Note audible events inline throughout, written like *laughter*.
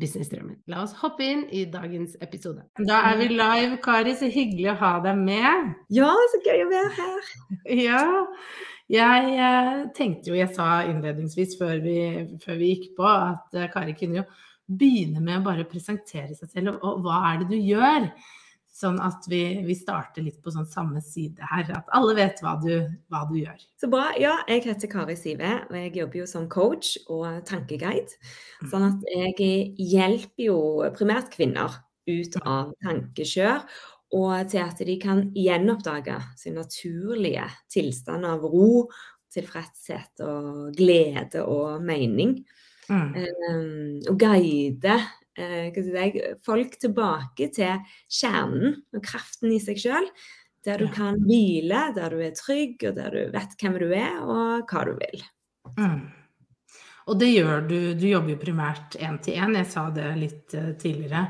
businessdrømmen. La oss hoppe inn i dagens episode. Da er vi live, Kari. Så hyggelig å ha deg med. Ja, så gøy å være her. *laughs* Ja. Jeg jeg tenkte jo, jeg sa innledningsvis før vi, før vi gikk på, at eh, Kari kunne jo begynne med å bare presentere seg selv, og, og hva er det du gjør? Sånn at vi, vi, starter litt på sånn samme side her, at alle vet hva du, hva du, gjør. Så bra. Ja, jeg heter Kari Sive, og jeg jobber jo som coach og tankeguide. Sånn at jeg hjelper jo primært kvinner ut av tankekjør, og til at de kan gjenoppdage sin naturlige tilstand av ro, tilfredshet og glede og mening. Mm. Um, og guide folk tilbake til kjernen og kraften i seg sjøl. Der du kan hvile, der du er trygg, og der du vet hvem du er og hva du vil. Mm. Og det gjør du. Du jobber jo primært én til én. Jeg sa det litt uh, tidligere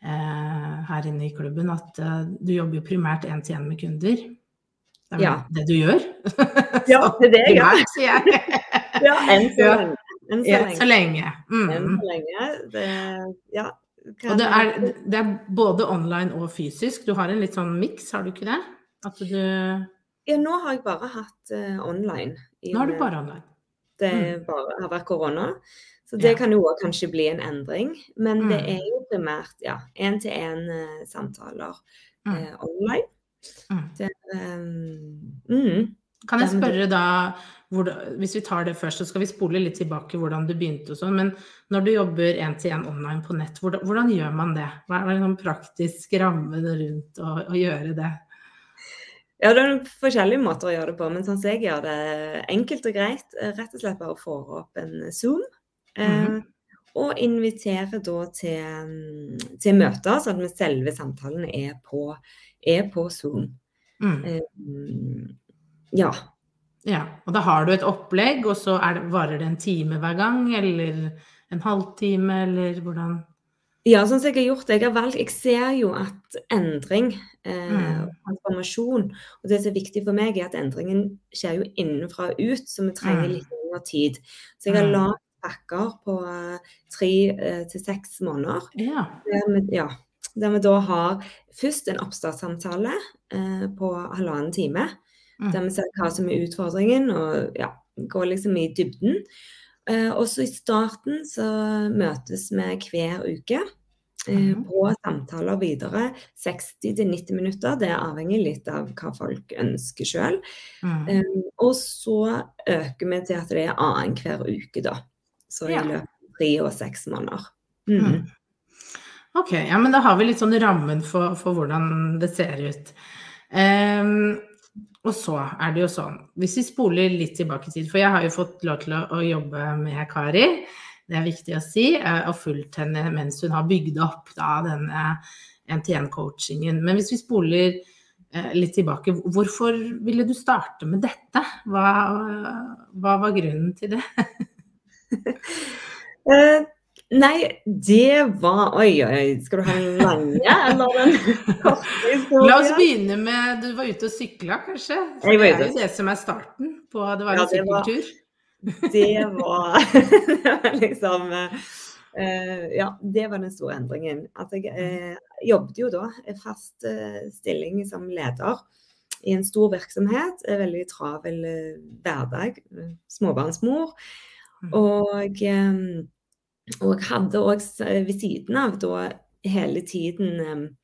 eh, her inne i klubben, at eh, du jobber jo primært én til én med kunder. Det er ja. det du gjør? ja, det er det *laughs* jeg gjør. ja, enn så lenge. Enn så lenge. Så lenge. Mm. Enn så lenge. Det, ja. Og det er, det er, både online og fysisk. Du har en litt sånn miks, har du ikke det? At du Ja, nå har jeg bare hatt uh, online. nå har du bare online. Det mm. bare har vært korona. Så det ja. kan jo kanskje bli en endring. Men mm. det er jo primært ja, én-til-én-samtaler uh, uh, online. Mm. Det, um, kan jeg spørre da hvis vi tar det først, så skal vi spole litt tilbake hvordan du begynte og sånn. Men når du jobber én-til-én online på nett, hvordan, hvordan, gjør man det? Hva er den praktiske rammen rundt å, å, gjøre det? Ja, det er forskjellige måter å gjøre det på, men sånn som jeg gjør det enkelt og greit, rett og slett bare få opp en Zoom. Mm -hmm. eh, og invitere da til, til, møter, sånn at selve samtalen er på, er på Zoom. Mm. Eh, ja. Ja, og da har du et opplegg, og så det, varer det en time hver gang, eller en halvtime, eller hvordan? Ja, sånn som jeg har gjort Jeg har valgt Jeg ser jo at endring, eh, mm. transformasjon Og det som er viktig for meg, er at endringen skjer jo innenfra og ut, så vi trenger mm. litt lengre tid. Så jeg har mm. lagd pakker på uh, tre uh, til seks måneder. Ja. Der, vi, ja, der vi da har først en oppstartssamtale eh, på halvannen time. Mm. Der vi ser hva som er utfordringen, og ja, går liksom i dybden. Eh, også i starten så møtes vi hver uke. Eh, mm. På samtaler videre. 60-90 minutter. Det er avhengig litt av hva folk ønsker sjøl. Mm. Eh, og så øker vi til at det er annenhver uke, da. Så i løpet av tre og seks måneder. Mm. mm. Ok, ja, men da har vi litt sånn rammen for, for hvordan det ser ut. Um, og så er det jo sånn, hvis vi spoler litt tilbake i tid, for jeg har jo fått lov til å, jobbe med Kari, det er viktig å si, eh, og fulgt henne mens hun har bygd opp da, denne NTN-coachingen. Men hvis vi spoler eh, litt tilbake, hvorfor ville du starte med dette? Hva, hva var grunnen til det? *laughs* *laughs* Nei, det var Oi, oi, skal du ha den lange eller den *laughs* korte historien? La oss begynne med Du var ute og sykla, kanskje? Det er jo det som er starten på Det var en ja, sykkeltur. Det var, *laughs* *laughs* det var liksom uh, Ja, det var den store endringen. At jeg uh, jobbet jo da fast uh, stilling som leder i en stor virksomhet. En veldig travel hverdag. Småbarnsmor. Mm. Og um, og jeg hadde òg ved siden av da hele tiden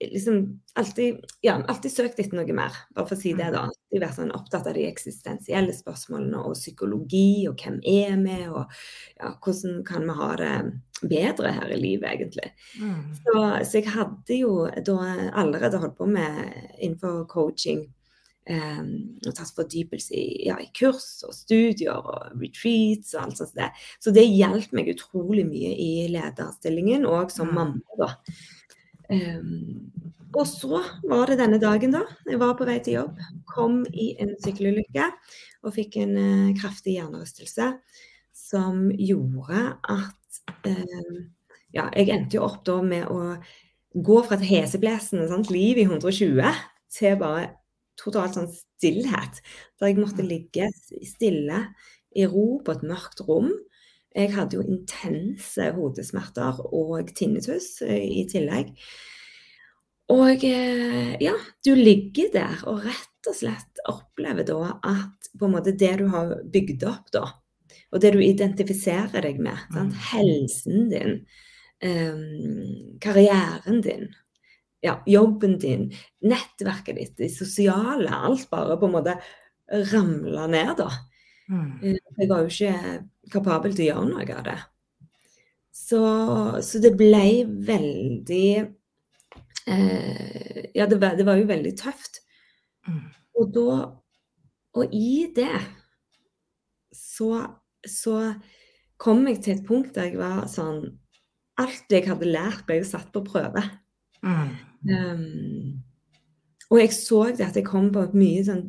liksom alltid, ja, alltid søkt etter noe mer, bare for å si det, da. Alltid vært sånn opptatt av de eksistensielle spørsmålene og psykologi, og hvem er vi, og ja, hvordan kan vi ha det bedre her i livet, egentlig. Mm. Så, så, jeg hadde jo da allerede holdt på med innenfor coaching og tatt fordypelse i, ja, i, kurs og studier og retreats og alt sånt. Det. Så det hjalp meg utrolig mye i lederstillingen, og som mm. mamma, da. Um, og så var det denne dagen, da. Jeg var på vei til jobb. Kom i en sykkelulykke og fikk en uh, kraftig hjernerystelse som gjorde at um, Ja, jeg endte jo opp da med å gå fra et heseblesende liv i 120 til bare totalt sånn stillhet. Der jeg måtte mm. ligge stille i ro på et mørkt rom. Jeg hadde jo intense hodesmerter og tinnitus eh, i tillegg. Og eh, ja, du ligger der og rett og slett opplever da at på en måte det du har bygd opp da, og det du identifiserer deg med, sant? Mm. helsen din, um, karrieren din, ja, jobben din, nettverket ditt, det sosiale, alt bare på en måte ramla ned, da. Mm. Eh, jeg var jo ikke kapabel til å gjøre noe av det. Så, så det ble veldig eh, Ja, det var, det var, jo veldig tøft. Mm. Og da Og i det så, så kom jeg til et punkt der jeg var sånn Alt jeg hadde lært, ble jo satt på prøve. Mm. Um, og jeg så det at jeg kom på et mye sånn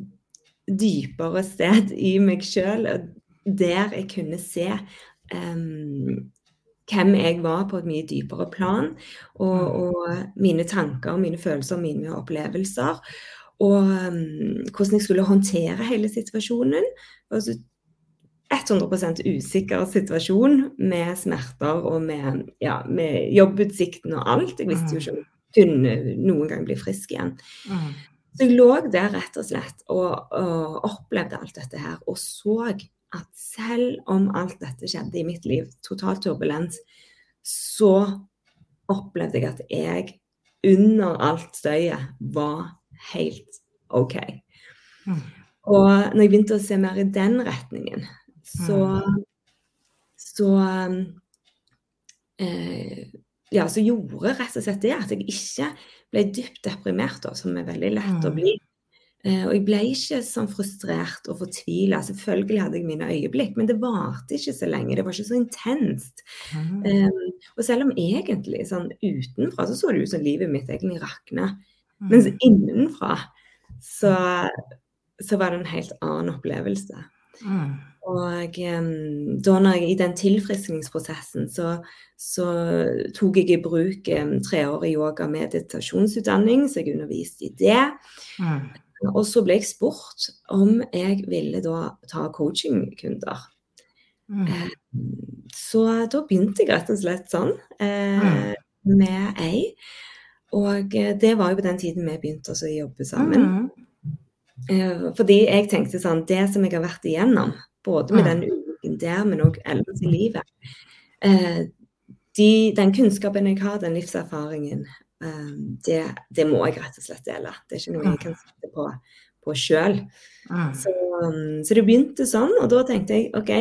dypere sted i meg sjøl, der jeg kunne se um, hvem jeg var på et mye dypere plan, og, mm. og mine tanker, mine følelser, mine opplevelser. Og um, hvordan jeg skulle håndtere hele situasjonen. Altså 100% usikker situasjon med smerter og med, ja, med jobbutsikten og alt. Jeg visste jo ikke om kunne noen gang bli frisk igjen. Mm. Så jeg lå der rett og slett og, og, opplevde alt dette her, og så at selv om alt dette skjedde i mitt liv, totalt turbulens, så opplevde jeg at jeg under alt støyet var helt OK. Mm. Og når jeg begynte å se mer i den retningen, så, mm. så eh, ja, så gjorde rett og slett det at jeg ikke ble dypt deprimert, da, som er veldig lett mm. å bli. Eh, og jeg ble ikke sånn frustrert og fortvila. Selvfølgelig hadde jeg mine øyeblikk, men det varte ikke så lenge. Det var ikke så intenst. Mm. Eh, og selv om egentlig sånn utenfra så så det ut som livet mitt egentlig rakna, mm. mens innenfra så, så var det en helt annen opplevelse. Mm. Og um, da når jeg, i den tilfriskningsprosessen så, så tok jeg i bruk um, treårig yoga- meditasjonsutdanning, så jeg underviste i det. Mm. Og så ble jeg spurt om jeg ville da ta coachingkunder. Mm. Um, så da begynte jeg rett og slett sånn uh, mm. med ei. Og uh, det var jo på den tiden vi begynte å jobbe sammen. Uh, fordi jeg tenkte sånn Det som jeg har vært igjennom, både med den ulykken der, men òg ellers i livet. Eh, de, den kunnskapen jeg har, den livserfaringen, eh, det, det, må jeg rett og slett dele. Det er ikke noe jeg kan sette på, på sjøl. Så, um, så, det begynte sånn, og da tenkte jeg OK,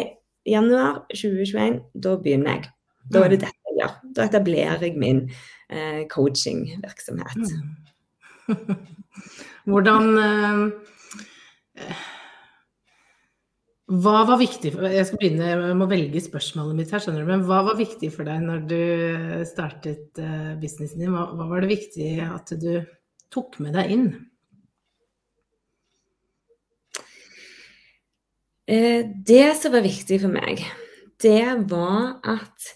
januar 2021, da begynner jeg. Da er det dette jeg gjør. Da etablerer jeg min eh, coachingvirksomhet. *laughs* Hvordan eh, hva var viktig for, Jeg skal begynne med å velge spørsmålet mitt her, skjønner du. Men hva var viktig for deg når du startet uh, businessen din? Hva, hva, var det viktig at du tok med deg inn? Eh, det som var viktig for meg, det var at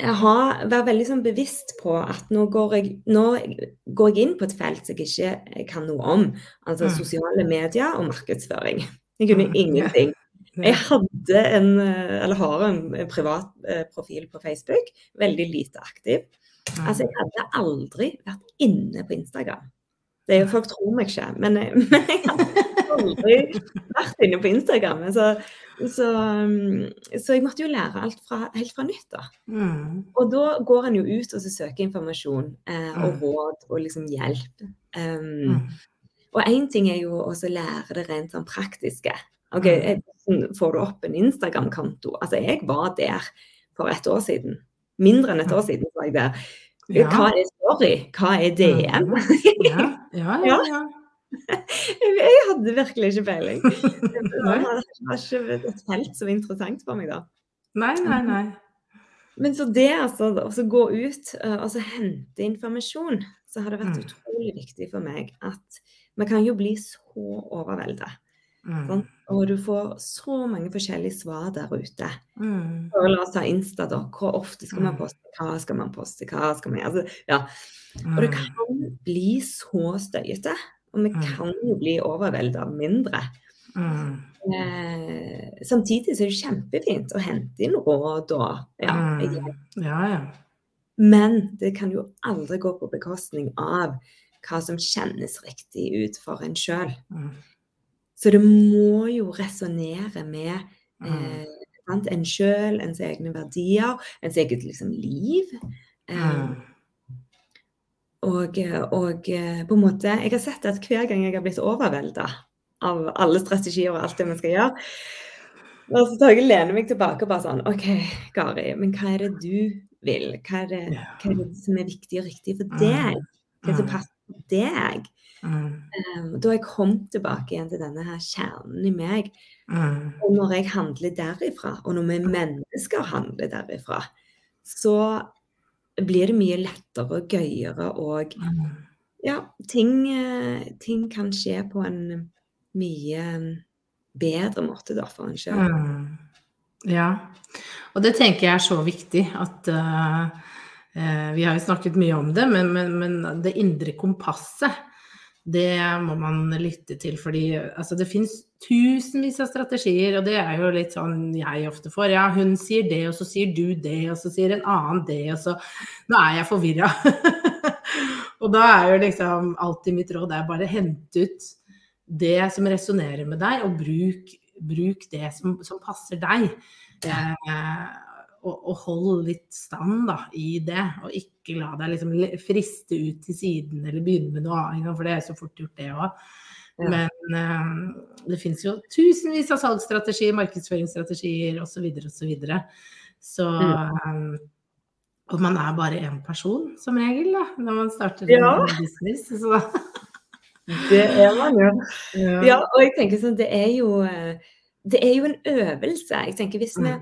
jeg har vært veldig sånn bevisst på at nå går, jeg, nå går, jeg, inn på et felt jeg ikke kan noe om. Altså mm. sosiale medier og markedsføring. Jeg kunne mm. ingenting. Jeg hadde en, eh, eller har en, privat eh, profil på Facebook, veldig lite aktiv. Altså, jeg hadde aldri vært inne på Instagram. Det er jo Folk tror meg ikke, men, eh, *laughs* men jeg hadde aldri vært inne på Instagram. Så, Så, så, jeg måtte jo lære alt fra, helt fra nytt. da. Mm. Og da går en jo ut og søker informasjon eh, og Mm. råd og liksom hjelp. Um, Mm. Og én ting er jo også å lære det rent sånn praktiske. Ok, Mm. Hvordan får du opp en Instagram-konto? Altså, jeg var der for et år siden. Mindre enn et år siden var jeg der. Hva er story? Hva er DM? Ja, ja, ja. *laughs* ja. *laughs* jeg hadde virkelig ikke peiling. *laughs* Det var ikke et felt som var interessant for meg da. Nei, nei, nei. Men så det altså, å gå ut eh, og hente informasjon, så har det vært Mm. utrolig viktig for meg at vi kan jo bli så overveldet. Mm. Og du får så mange forskjellige svar der ute. Mm. Og la oss ta Insta, da. Hvor ofte skal man Mm. poste? Hva skal man poste? Hva skal man altså, ja. Og det Mm. kan bli så støyete. Og vi Mm. kan jo bli overveldet av mindre. Mm. Eh, samtidig så er det kjempefint å hente inn råd og ja. Ja, ja. Men det kan jo aldri gå på bekostning av hva som kjennes riktig ut for en sjøl. Mm. Så det må jo resonnere med Mm. eh, en sjøl, ens egne verdier, ens eget liksom, liv. Eh, Mm. og, og eh, på en måte Jeg har sett at hver gang jeg har blitt overvelda av alle strategier og alt det vi skal gjøre, og så tar jeg lener meg tilbake og bare sånn OK, Gari, men hva er det du vil? Hva er det, hva er det som er viktig og riktig for deg? Hva er det som Mm. Deg? Mm. Da jeg kom tilbake igjen til denne her kjernen i meg. Mm. Og når jeg handler derifra, og når vi mennesker handler derifra, så blir det mye lettere og gøyere, og Mm. ja, ting, eh, ting kan skje på en mye bedre måte da for en sjøl. Mm. Ja. Og det tenker jeg er så viktig at eh, Vi har jo snakket mye om det, men, men, men det indre kompasset, det må man lytte til. Fordi altså, det finnes tusenvis av strategier, og det er jo litt sånn jeg ofte får. Ja, hun sier det, og så sier du det, og så sier en annen det, og så Nå er jeg forvirra. *laughs* og da er jo liksom alltid mitt råd er bare hente ut det som resonnerer med deg, og bruk, bruk det som, som passer deg. Eh, og, og hold litt stand da, i det, og ikke la deg liksom friste ut til siden eller begynne med noe annet, for det er så fort gjort det òg. Ja. Men eh, det finnes jo tusenvis av salgsstrategier, markedsføringsstrategier osv. osv. Så, videre. så um, Og man er bare én person som regel da, når man starter Ja. en business. Så, Det er man jo. ja. Ja, og jeg tenker sånn, det er jo eh, Det er jo en øvelse. Jeg tenker hvis vi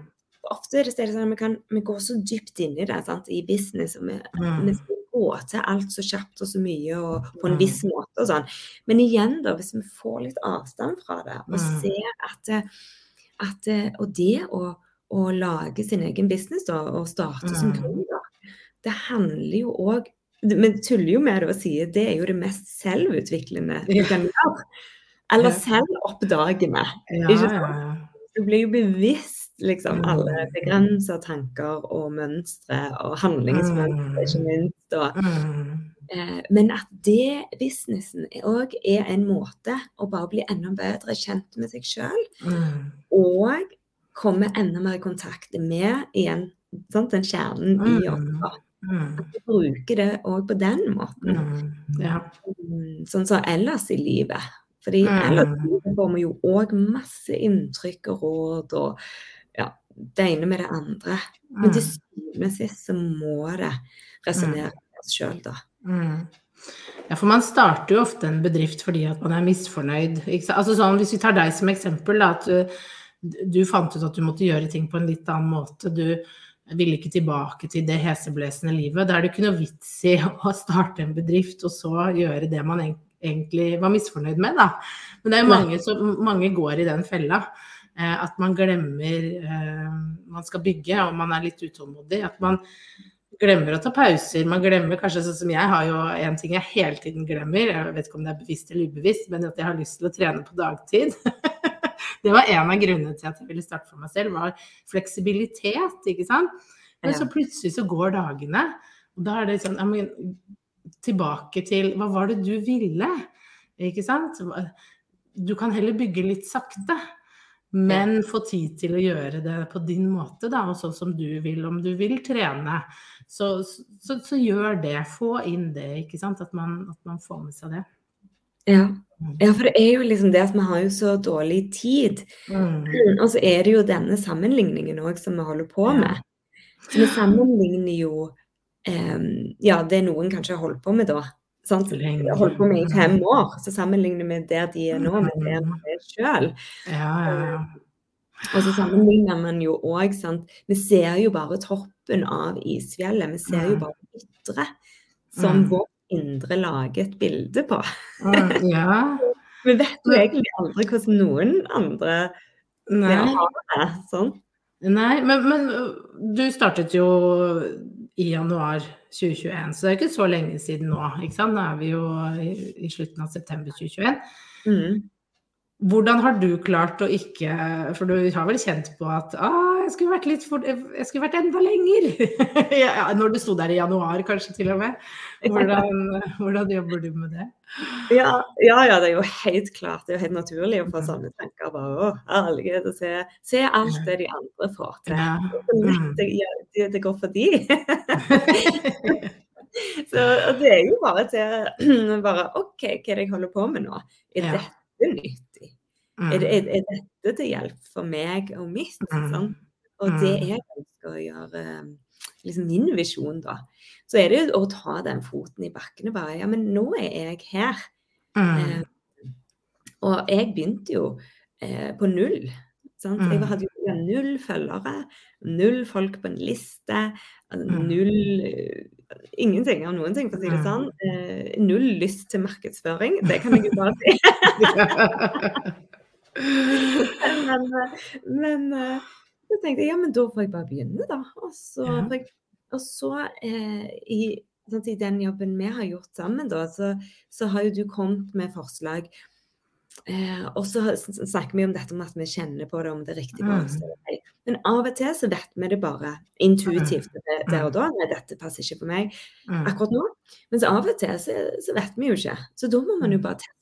Ofte er det sånn at vi, kan, vi går så dypt inn i det sant, i business, og vi, Mm. vi skal gå til alt så kjapt og så mye og på en Mm. viss måte og sånn. Men igjen, da, hvis vi får litt avstand fra det og Mm. ser at, at Og det å, å lage sin egen business da, og starte som Mm. gründer, det handler jo òg Vi tuller jo med det og sier det er jo det mest selvutviklende *laughs* du kan gjøre. Eller Ja. selvoppdagende. Ja, Ikke ja, ja. Du blir jo bevisst liksom alle begrensa tanker og mønstre og handlingsmønstre, ikke Mm. minst. Og, Mm. eh, men at det businessen òg er en måte å bare bli enda bedre kjent med seg sjøl, Mm. og komme enda mer i kontakt med igjen sant, den kjernen i oss. Mm. At du bruker det òg på den måten. Ja. Sånn som ellers i livet. Fordi ellers får vi jo òg masse inntrykk og råd og det ene med det andre. Men til Mm. syvende og sist så må det resonnere med oss sjøl, da. Mm. Ja, for man starter jo ofte en bedrift fordi at man er misfornøyd. Altså sånn, hvis vi tar deg som eksempel, da, at du, du fant ut at du måtte gjøre ting på en litt annen måte. Du ville ikke tilbake til det heseblesende livet. Da er det ikke noe vits i *laughs* å starte en bedrift og så gjøre det man egentlig var misfornøyd med, da. Men det er jo mange, som, mange går i den fella. Eh, at man glemmer eh, Man skal bygge, og man er litt utålmodig. At man glemmer å ta pauser. Man glemmer kanskje sånn som jeg har jo en ting jeg hele tiden glemmer, jeg vet ikke om det er bevisst eller ubevisst, men at jeg har lyst til å trene på dagtid. *laughs* det var en av grunnene til at jeg ville starte for meg selv, var fleksibilitet, ikke sant. Men så plutselig så går dagene, og da er det sånn, må tilbake til, hva var det du ville? Ikke sant? Du kan heller bygge litt sakte. Men få tid til å gjøre det på din måte, da, og sånn som du vil. Om du vil trene, så, så, så gjør det. Få inn det, ikke sant. At man, at man får med seg det. Ja. Mm. ja. for det er jo liksom det at vi har jo så dårlig tid. Mm. Og så er det jo denne sammenligningen òg som vi holder på med. Så vi sammenligner jo um, Ja, det noen kanskje har holdt på med da. Sant? Holdt på med i fem år. Så sammenligner vi der de er nå, med der vi er sjøl. Ja, ja, ja. Og så sammenligner man jo òg, sant. Vi ser jo bare toppen av isfjellet. Vi ser jo bare det ytre som mm. vårt indre lager et bilde på. ja. *laughs* vi vet jo egentlig aldri hvordan noen andre har det. Sånn. Nei, men, men, du startet jo i januar 2021, så det er ikke så lenge siden nå. ikke sant? Nå er vi jo i, i slutten av september 2021. Mm. Hvordan har du klart å ikke For du har vel kjent på at ah, jeg skulle vært litt for, jeg skulle vært enda lenger. *laughs* ja, når du sto der i januar, kanskje til og med. Hvordan, *laughs* hvordan jobber du med det? Ja, ja, ja, det er jo helt klart. Det er jo helt naturlig å få sånne tanker. bare, å, herlighet, se, se, alt det de andre får til. Ja. Mm. Det, det, det går for de. *laughs* Så det er jo bare til *clears throat* bare OK, hva er det jeg holder på med nå? Er dette nyttig? Mm. Er, er, er, dette til hjelp for meg og mitt? Sånn? Og det er jeg ønsker å gjøre liksom min visjon, da. Så er det jo å ta den foten i bakken og bare Ja, men nå er jeg her. Mm. Eh, og jeg begynte jo eh, på null. Sant? Jeg hadde jo null følgere, null folk på en liste, null uh, Ingenting av noen ting, for å si det sånn. Uh, null lyst til markedsføring. Det kan jeg jo bare si. men, *laughs* *laughs* men eh, så tenkte jeg ja, men da får jeg bare begynne, da. Og så, jeg, og så eh, i, sånn, i, den jobben vi har gjort sammen, da, så, så har jo du kommet med forslag. Eh, og så snakker vi om dette med at vi kjenner på det, om det er riktig. Mm. Men av og til så vet vi det bare intuitivt mm. der og da. Nei, dette passer ikke på meg mm. akkurat nå. Men av og til så, så vet vi jo ikke. Så da må man jo bare teste.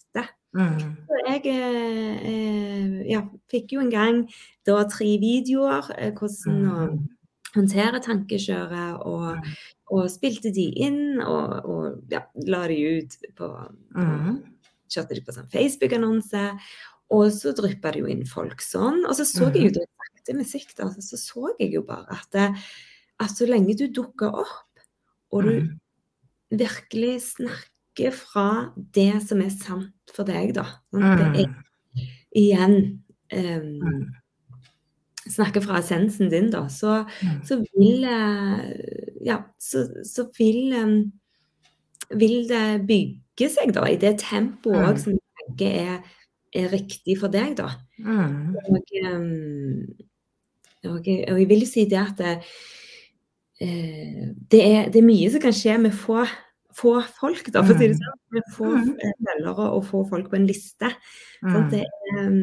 Mm. Jeg eh, ja, fikk jo en gang da tre videoer eh, hvordan å mm. håndtere tankekjøret, og, mm. og, spilte de inn og, og ja, la de ut på, på mm. Kjørte de på sånn Facebook-annonse. Og så dryppa det jo inn folk sånn. Og så så jeg jo det sakte musikk, altså, Så så jeg jo bare at, det, at så lenge du dukker opp, og du virkelig snakker snakker fra det som er sant for deg, da. Sånn, det er mm. igjen um, Snakker fra essensen din, da, så, mm. så vil Ja, så, så vil um, Vil det bygge seg, da, i det tempoet òg som du tenker er, er, riktig for deg, da. Mm. Og, um, og, og, jeg vil jo si det at det, uh, det, er, det er mye som kan skje med få få folk, da, for å si det mm. sånn. Få følgere og få folk på en liste. Sånn det, um,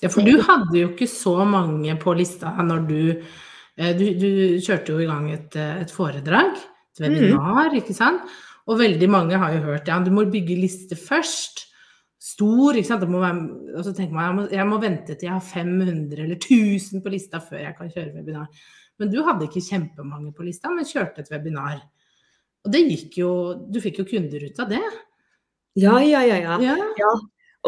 ja, for du hadde jo ikke så mange på lista når du eh, Du, du kjørte jo i gang et, eh, et foredrag, et webinar, mm. ikke sant. Og veldig mange har jo hørt ja, du må bygge liste først. Stor, ikke sant. Være, og så tenker man jeg må, jeg må vente til jeg har 500 eller 1000 på lista før jeg kan kjøre webinar. Men du hadde ikke kjempemange på lista, men kjørte et webinar. Og det gikk jo Du fikk jo kunder ut av det. Ja, ja, ja. ja. ja. ja.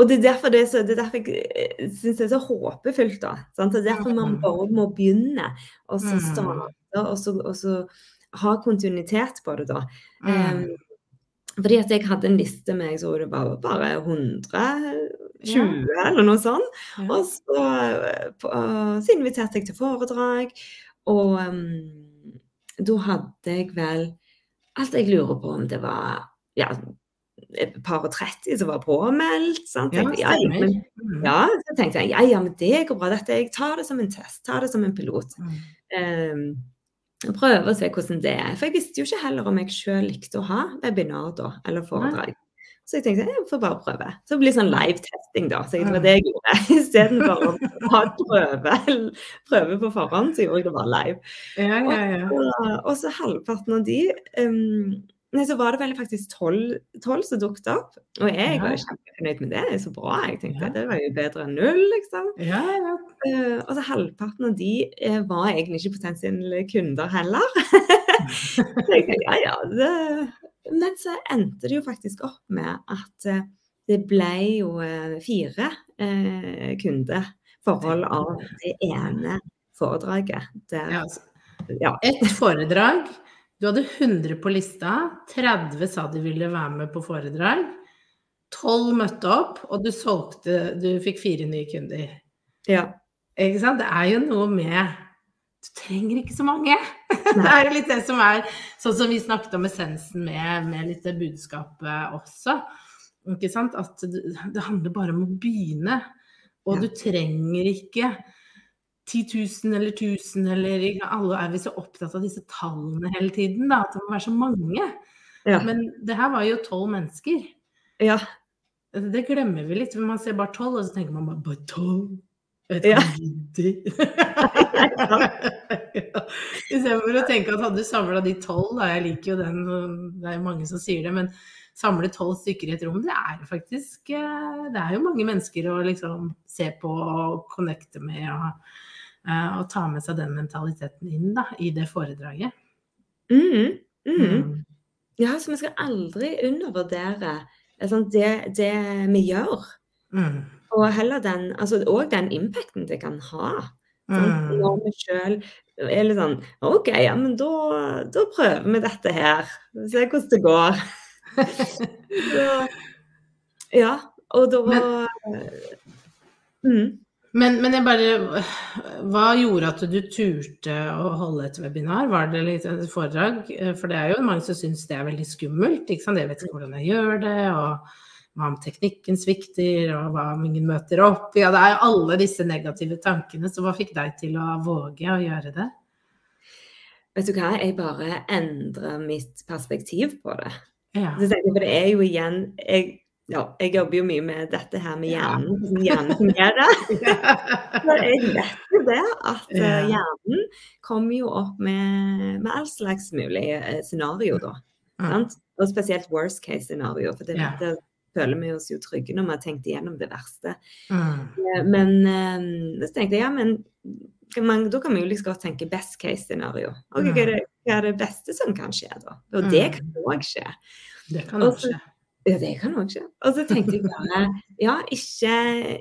Og det er derfor, det er så, det er derfor jeg eh, syns det er så håpefullt. da. Sant? Det er derfor man bare må begynne, og så mm. starte, og så, og så ha kontinuitet på det, da. Um, fordi at jeg hadde en liste med jeg så det var bare 120 ja. eller noe sånt. Ja. Og så, på, så, inviterte jeg til foredrag, og um, da hadde jeg vel Alt jeg lurer på om det var ja, et par og 30 som var påmeldt. Sant? Ja, ja, men, mm. ja, så tenkte jeg ja, ja, men det går bra. Dette, jeg tar det som en test, tar det som en pilot. Mm. Um, prøve å se hvordan det er. For jeg visste jo ikke heller om jeg sjøl likte å ha webinar da, eller foredrag. Så jeg tenkte jeg får bare prøve. Så det blir sånn live-testing, da. Så det var det jeg gjorde. *laughs* Istedenfor å ha prøve, prøve på forhånd, så gjorde jeg det bare live. Ja, ja, ja. Og, og, så halvparten av de um, nei, så var det vel faktisk tolv som dukket opp. Og jeg var kjempefornøyd med det. Det er så bra. Jeg tenkte det var jo bedre enn null, liksom. Ja, ja. Eh, og så halvparten av de uh, var egentlig ikke potensielle kunder heller. *laughs* så jeg tenkte, ja, ja, det... Men så endte det jo faktisk opp med at eh, det ble jo eh, fire eh, kundeforhold av det ene foredraget. Der, ja altså. ja. Ett foredrag. Du hadde 100 på lista. 30 sa de ville være med på foredrag. 12 møtte opp, og du solgte Du fikk fire nye kunder. ja. Ikke sant? Det er jo noe med Du trenger ikke så mange. *laughs* Det er jo litt det som er Sånn som vi snakket om essensen med, med litt det budskapet også. Ikke sant? At det, handler bare om å begynne. Og Ja. du trenger ikke 10 000 eller 1000 eller Alle er vi så opptatt av disse tallene hele tiden, da. At det må være så mange. Ja. Men det her var jo tolv mennesker. ja. Det glemmer vi litt. for Man ser bare tolv, og så tenker man bare tolv. Vet Ja. om. *laughs* Istedenfor å tenke at hadde du samla de tolv, da jeg liker jo den, det er jo mange som sier det, men samle tolv stykker i et rom, det er jo faktisk eh, Det er jo mange mennesker å liksom se på og connecte med og, eh, og ta med seg den mentaliteten inn da, i det foredraget. Mm, mm. Mm. Ja, så vi skal aldri undervurdere altså, det, det vi gjør. Mm. Og heller den, altså, og den impacten det kan ha. Sånn, Mm. Når vi sjøl er litt sånn OK, ja, men da, da prøver vi dette her. Se hvordan det går. *laughs* Så, ja, og da mm. Men, men jeg bare Hva gjorde at du turte å holde et webinar? Var det litt et foredrag? For det er jo mange som syns det er veldig skummelt. Ikke sant? Jeg vet ikke hvordan jeg gjør det, og hva om teknikken svikter, og hva om ingen møter opp? Ja, det er jo alle disse negative tankene. Så hva fikk deg til å våge å gjøre det? Vet du hva, jeg bare endrer mitt perspektiv på det. Ja. Så tenker jeg, for det er jo igjen jeg, ja, jeg jobber jo mye med dette her med Ja. hjernen, som hjernen fungerer. *laughs* Så jeg vet jo det, at Ja. eh, hjernen kommer jo opp med, med all slags mulig eh, scenario, da. Ja. Sant? Og spesielt worst case scenario, for det, Ja. det føler vi oss jo trygge når vi har tenkt igjennom det verste. Mm. Eh, Men eh, så tenkte jeg ja, men man, da kan vi jo liksom godt tenke best case scenario. Ok, hva, er det, hva er det beste som kan skje da? Og det Mm. kan òg skje. Det kan òg skje. Ja, det kan òg skje. Og så tenkte jeg bare *laughs* ja, ikke,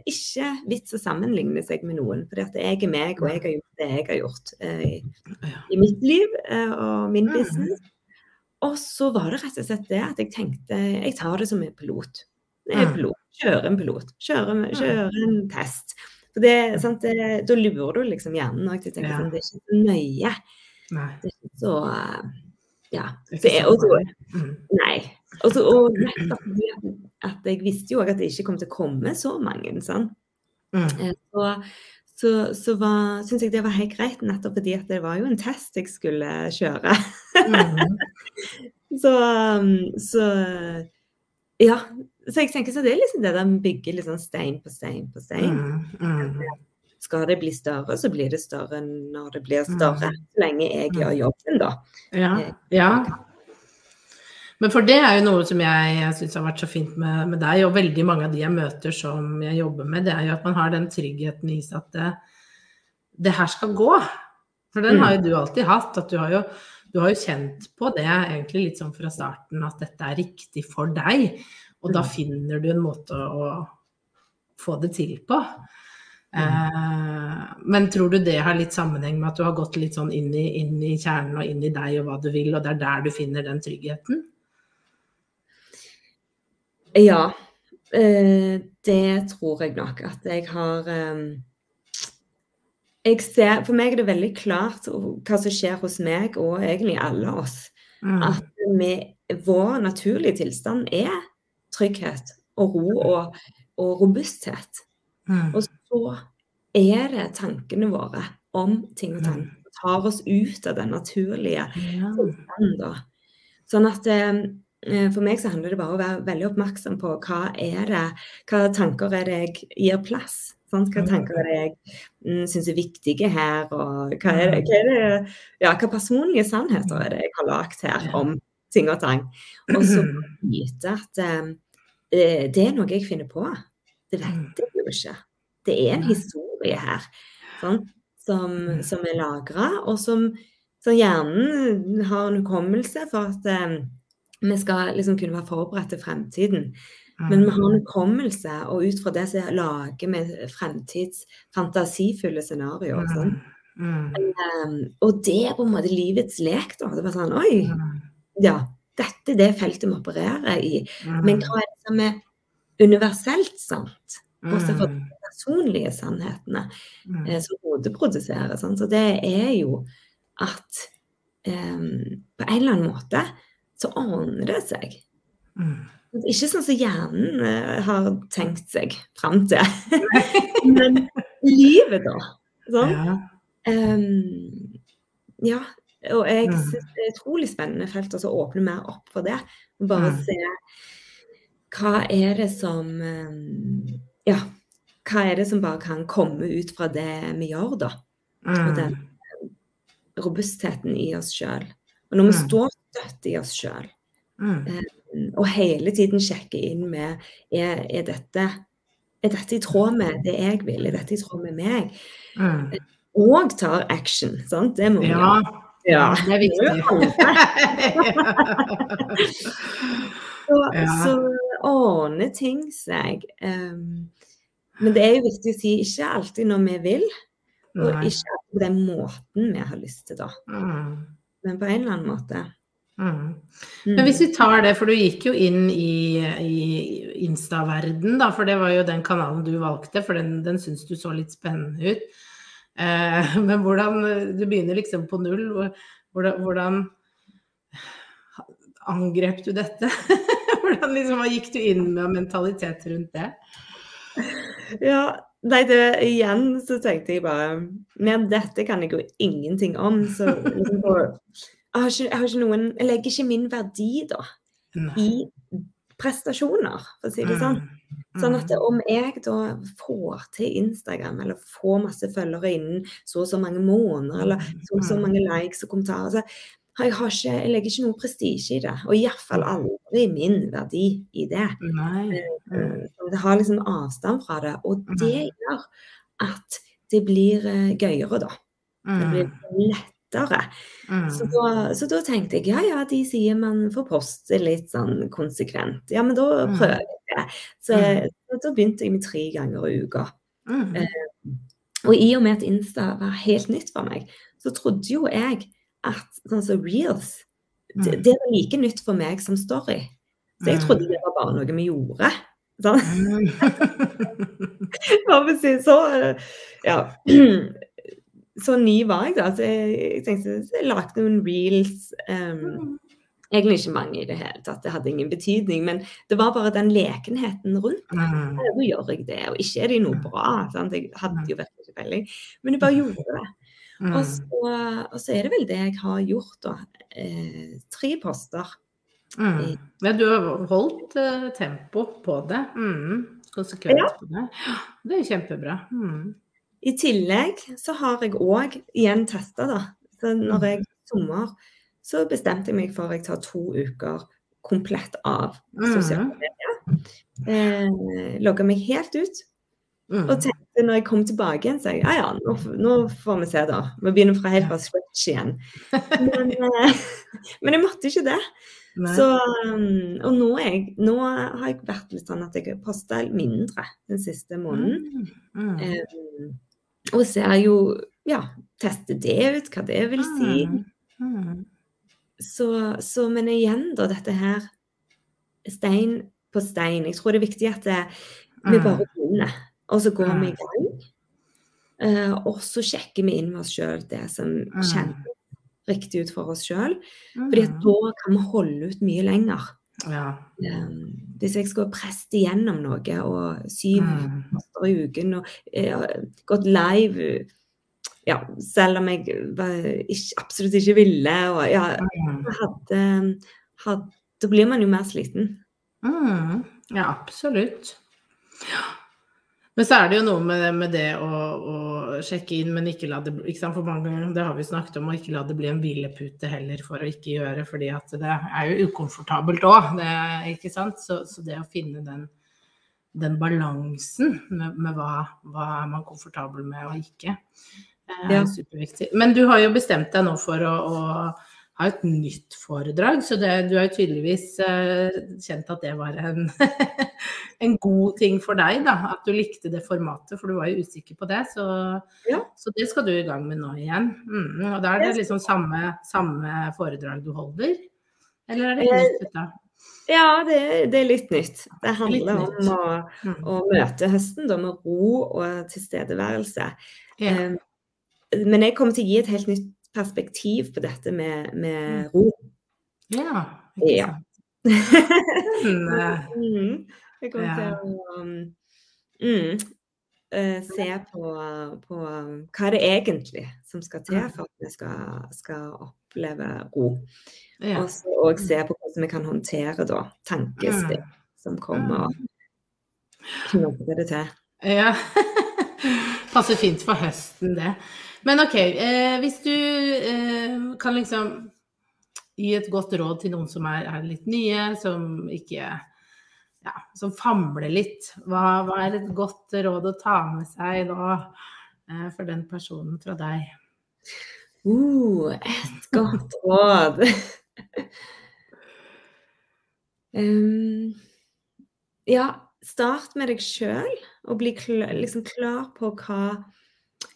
ikke vits å sammenligne seg med noen. For jeg er meg, og jeg har gjort det jeg har gjort uh, i, i mitt liv uh, og min Mm. business. Og så var det rett og slett det at jeg tenkte jeg tar det som en pilot. Er Mm. pilot. Kjører en pilot. Kjører, kjører en test. For det, sant, det, da lurer du liksom hjernen òg til å tenke sånn, det er ikke så nøye. Det er ikke så eh, Ja. Det er og så. Mm. Nei. Og, så, og nettopp at, jeg visste jo også at det ikke kom til å komme så mange. sant? Mm. Eh, Så, så, så var, syns jeg det var helt greit, nettopp fordi at det var jo en test jeg skulle kjøre. Mm. *laughs* Så, um, så ja. Så jeg tenker så det er liksom det der med å bygge litt sånn stein på stein på stein. Mm. Mm. Skal det bli større, så blir det større når det blir større. Så lenge jeg gjør jobben, da. Ja. ja. Men for det er jo noe som jeg, jeg syns har vært så fint med, med deg, og veldig mange av de jeg møter som jeg jobber med, det er jo at man har den tryggheten i seg at det, det her skal gå. For den har jo du alltid hatt. At du har jo, du har jo kjent på det egentlig litt sånn fra starten at dette er riktig for deg. Og da finner du en måte å, få det til på. Eh, men tror du det har litt sammenheng med at du har gått litt sånn inn i, inn i kjernen og inn i deg og hva du vil, og det er der du finner den tryggheten? Ja, eh, det tror jeg nok at jeg har eh, jeg ser, For meg er det veldig klart hva som skjer hos meg, og egentlig alle oss. Mm. At med, vår naturlige tilstand er trygghet og ro og, og robusthet. Mm. Og så er det tankene våre om ting og tang som tar oss ut av den naturlige tilstanden. Sånn at eh, for meg så handler det bare om å være veldig oppmerksom på hva er det, hva tanker er det jeg gir plass. Sant? Hva tanker er det jeg mm, syns er viktige her, og hva er det, hva er det ja, hva personlige sannheter er det jeg har lagd her om ting og tang. Og så *clears throat* vite at um, det er noe jeg finner på. Det vet jeg jo ikke. Det er en historie her sånn, som, som, er lagra, og som, som, hjernen har en hukommelse for at eh, vi skal liksom kunne være forberedt til fremtiden. Men vi har en hukommelse, og ut fra det så lager vi fremtidsfantasifulle scenarioer. Sånn. Mm. Um, og det er på en måte livets lek, da. Det var sånn Oi! Ja, dette er det feltet vi opererer i. Men hva er det som er universelt sant? Bortsett fra de personlige sannhetene eh, som hodet produserer. Sånn. Så det er jo at um, på en eller annen måte så ordner det seg. Mm. Ikke sånn som hjernen uh, har tenkt seg fram til, *laughs* men livet, da. Sånn. Ja. Um, ja. Og jeg mm. syns det er utrolig spennende felt å åpne mer opp for det. Bare mm. se hva er det som um, Ja, hva er det som bare kan komme ut fra det vi gjør, da? Mm. Og den robustheten i oss sjøl. Og når vi mm. står støtt i oss sjøl, mm. um, og hele tiden sjekke inn med er, er, dette, er dette i tråd med det jeg vil? Er dette i tråd med meg? Mm og tar action. Sant? Det må vi ja. ja. Det er viktig. *laughs* så, ja. så ordner ting seg. Um, men det er jo viktig å si ikke alltid når vi vil, og Nei. ikke alltid på den måten vi har lyst til, da. Mm. Men på en eller annen måte. Mm. Men hvis vi tar det, for du gikk jo inn i, i Insta-verden, da, for det var jo den kanalen du valgte, for den, den syns du så litt spennende ut. Eh, *laughs* men hvordan Du begynner liksom på null. Hvordan, hvordan angrep du dette? *laughs* hvordan liksom, Hva gikk du inn med mentalitet rundt det? Ja, nei, det, igjen så tenkte jeg bare Men dette kan jeg jo ingenting om. Så liksom, jeg, har ikke, jeg, har ikke, noen Jeg legger ikke min verdi, da, nei. i prestasjoner, for å si det sånn. Sånn at mm. om jeg da får til Instagram, eller får masse følgere innen så og så mange måneder, eller så og så mm. mange likes og kommentarer så jeg, har ikke, jeg legger ikke noe prestisje i det. Og iallfall aldri min verdi i det. Nei. Eh, det har liksom avstand fra det. Og det gjør at det blir eh, gøyere, da. Det blir lett lettere. Mm. Så, da, så, da, tenkte jeg ja ja, de sier man får poste litt sånn konsekvent. Ja, men da mm. prøver jeg det. Så, mm. så da begynte jeg med tre ganger i uka. Mm. Eh, og i og med at Insta var helt nytt for meg, så trodde jo jeg at sånn som reels, det, mm. det, var like nytt for meg som story. Så jeg trodde det var bare noe vi gjorde. Sånn. *laughs* Så eh, Ja. *clears throat* *clears throat* så ny var jeg, da. Så jeg, jeg tenkte jeg lagde noen reels. Um, egentlig ikke mange i det hele tatt, det hadde ingen betydning. Men det var bare den lekenheten rundt. Mm. Nå gjør jeg det, og ikke er det noe bra. Sant? Jeg hadde jo virkelig ikke peiling, men jeg bare gjorde det. Mm. Og, så, og, så, er det vel det jeg har gjort, da. Eh, tre poster. Mm. Ja, du har holdt eh, tempo på det. Mm. Konsekvent ja. på det. Det er kjempebra. Mm. I tillegg så har jeg òg igjen testa, da. Så når jeg sommer, så bestemte jeg meg for at jeg tar to uker komplett av sosiale mm. medier. Eh, Logga meg helt ut. Mm. Og tenkte når jeg kom tilbake igjen, så jeg ja ja, nå, nå får vi se, da. Vi begynner fra helt fra scratch igjen. *laughs* Men, eh, men jeg måtte ikke det. Så, og nå, jeg, nå, har jeg vært litt sånn at jeg posta mindre den siste måneden. Mm. Mm. Og ser jo Ja, teste det ut, hva det vil si. Mm. Mm. Så, så, men igjen, da, dette her Stein på stein. Jeg tror det er viktig at det, vi mm. bare begynner, og så går vi i gang. Uh, og så sjekker vi inn med oss sjøl det som kjennes riktig ut for oss sjøl. Fordi da kan vi holde ut mye lenger. Ja. Um, hvis jeg skulle presset igjennom noe og syv poster mm. i uken og uh, gått live ja, selv om jeg var, ikke, absolutt ikke ville og ja, mm. hadde, hadde, Da blir man jo mer sliten. Mm. Ja, absolutt. Ja. Men så er det jo noe med, med det å, å, sjekke inn, men ikke la det ikke sant, For mange ganger, det har vi snakket om, å ikke la det bli en hvilepute heller for å ikke gjøre, fordi at det er jo ukomfortabelt òg, ikke sant. Så, så, det å finne den, den balansen med, med hva, hva, er man komfortabel med og ikke, er ja. superviktig. Men du har jo bestemt deg nå for å, å ha et nytt foredrag, så det, du har jo tydeligvis uh, kjent at det var en, *laughs* en, god ting for deg, da. At du likte det formatet, for du var jo usikker på det. Så, ja. så det skal du i gang med nå igjen. Mm, og da er det liksom samme, samme, foredrag du holder? Eller er det eh, nytt? Da? Ja, det, det, er litt nytt. Det handler nytt. om å, mm. å, møte høsten da, med ro og tilstedeværelse. Ja. Um, men jeg kommer til å gi et helt nytt perspektiv på dette med, med mm. ro. Ja, ikke ja. *laughs* mm. Jeg kommer til å um, mm, uh, se på, på, hva er det egentlig som skal til for at vi skal, skal oppleve ro. Ja. Og så se på hvordan vi kan håndtere da, tankespill som kommer og knopper det til. Ja. *laughs* Passer fint for høsten, det. Men OK, eh, hvis du eh, kan liksom gi et godt råd til noen som er, er litt nye, som ikke ja, som famler litt. Hva, hva, er et godt råd å ta med seg da eh, for den personen fra deg? Uh, et godt råd. *laughs* um, ja, start med deg sjøl, og bli klar, liksom klar på hva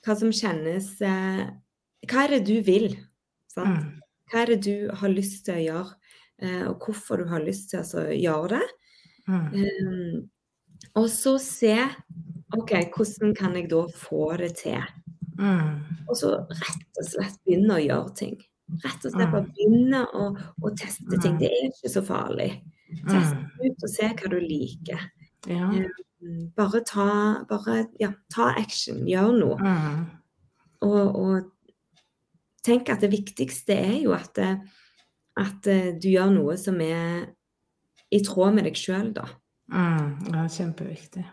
hva som kjennes eh, Hva er det du vil? Sant? Mm. Hva er det du har lyst til å gjøre, eh, og hvorfor du har lyst til å gjøre det? Mm. Um, og så se OK, hvordan kan jeg da få det til? Mm. Og så rett og slett begynne å gjøre ting. Rett og slett bare mm. begynne å, å teste ting. Mm. Det er ikke så farlig. Test ut og se hva du liker. Ja. Um, bare ta, bare, ja, ta action, gjør noe. Mm. Og, og, tenk at det viktigste er jo at, at eh, du gjør noe som er i tråd med deg sjøl, da. Mm, ja, kjempeviktig.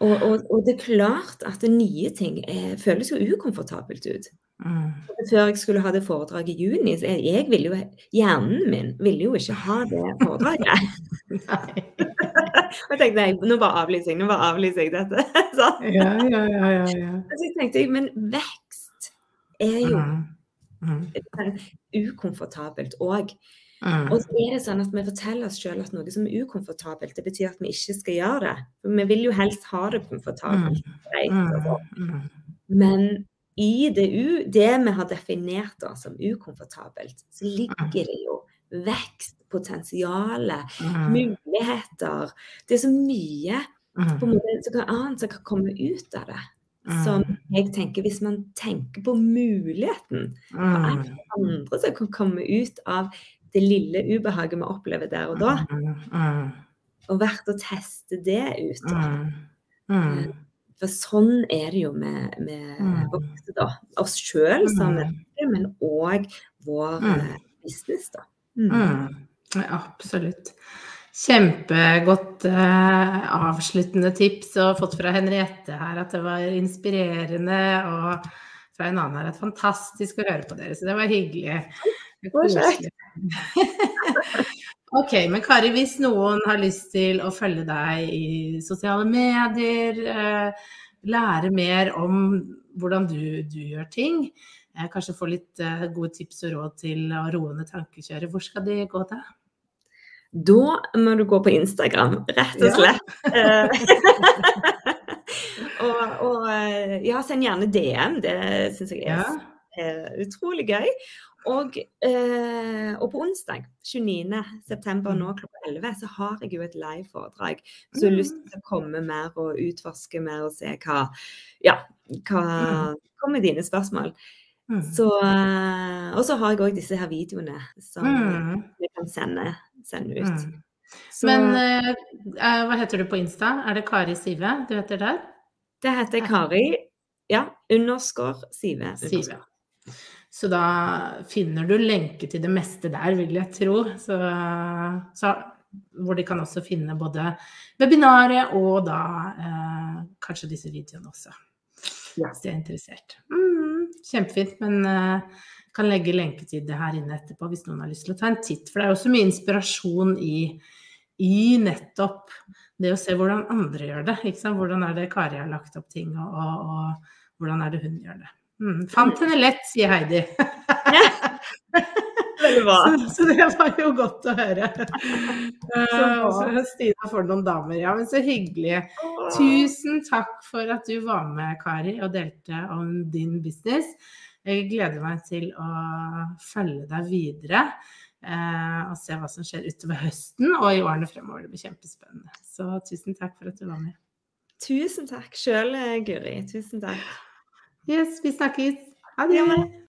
Og, og, og, det er klart at nye ting er, føles jo ukomfortabelt ut. Mm. Før jeg skulle ha det foredraget i juni, så jeg, jeg ville jo, hjernen min ville jo ikke ha det foredraget. *laughs* og *laughs* jeg tenkte nei, nå bare avlyser jeg, nå bare avlyser jeg dette. *laughs* ja, ja, ja, ja, ja. Så jeg tenkte, men vekst er jo mm. Mm. ukomfortabelt òg. Mm. Og så er det sånn at vi forteller oss selv at noe som er ukomfortabelt, det betyr at vi ikke skal gjøre det. For vi vil jo helst ha det komfortabelt. Greit, mm. altså. Men i det, det vi har definert da, som ukomfortabelt, så ligger det jo vekst, potensial, mm. muligheter. Det er så mye mm. på en måte, så annet som kan komme ut av det. Som mm. jeg tenker, Hvis man tenker på muligheten for andre som kan komme ut av det lille ubehaget vi opplever der og da, og verdt å teste det ut. Da. For sånn er det jo med, med mm. voksne, da. Oss sjøl som mm. mennesker, men òg vår mm. Eh, business, da. Mm. mm. Absolutt. Kjempegodt eh, avsluttende tips og fått fra Henriette her at det var inspirerende. Og fra en annen her at fantastisk å høre på dere. Så det var hyggelig. *laughs* Ok, men Kari, hvis noen har lyst til å følge deg i sosiale medier, eh, lære mer om hvordan du, du gjør ting, eh, kanskje få litt eh, gode tips og råd til å roe ned tankekjøret, hvor skal de gå til? Da må du gå på Instagram, rett og slett. Ja. *laughs* og, og, ja, send gjerne DM, det syns jeg er, ja. utrolig gøy. Og, eh, og, på onsdag 29.9. nå mm. klokka 11 så har jeg jo et live-foredrag. Så jeg har lyst til å komme mer og utforske mer og se hva Ja, hva mm. kommer dine spørsmål. Mm. Så, eh, og så har jeg òg disse her videoene som mm. vi kan sende, sende ut. Mm. Så, Men eh, eh, hva heter du på Insta? Er det Kari Sive du heter der? Det heter Kari, ja, underscore Sive. Sive. Så da finner du lenke til det meste der, vil jeg tro. Så, så hvor de kan også finne både webinaret og da eh, kanskje disse videoene også. Ja. Hvis de er interessert. Mm, kjempefint. Men eh, kan legge lenke til det her inne etterpå hvis noen har lyst til å ta en titt. For det er også mye inspirasjon i, i nettopp det å se hvordan andre gjør det. Hvordan er det Kari har lagt opp ting, og, og, og hvordan er det hun gjør det. Mm, fant henne lett, sier Heidi. *laughs* så, så, det var jo godt å høre. Uh, Stina får noen damer. Ja, men så hyggelig. Tusen takk for at du var med, Kari, og delte om din business. Jeg gleder meg til å følge deg videre. Uh, og se hva som skjer utover høsten og i årene fremover. Det blir kjempespennende. Så tusen takk for at du var med. Tusen takk sjøl, Guri. Tusen takk. Yes, vi snakkes. Ha det.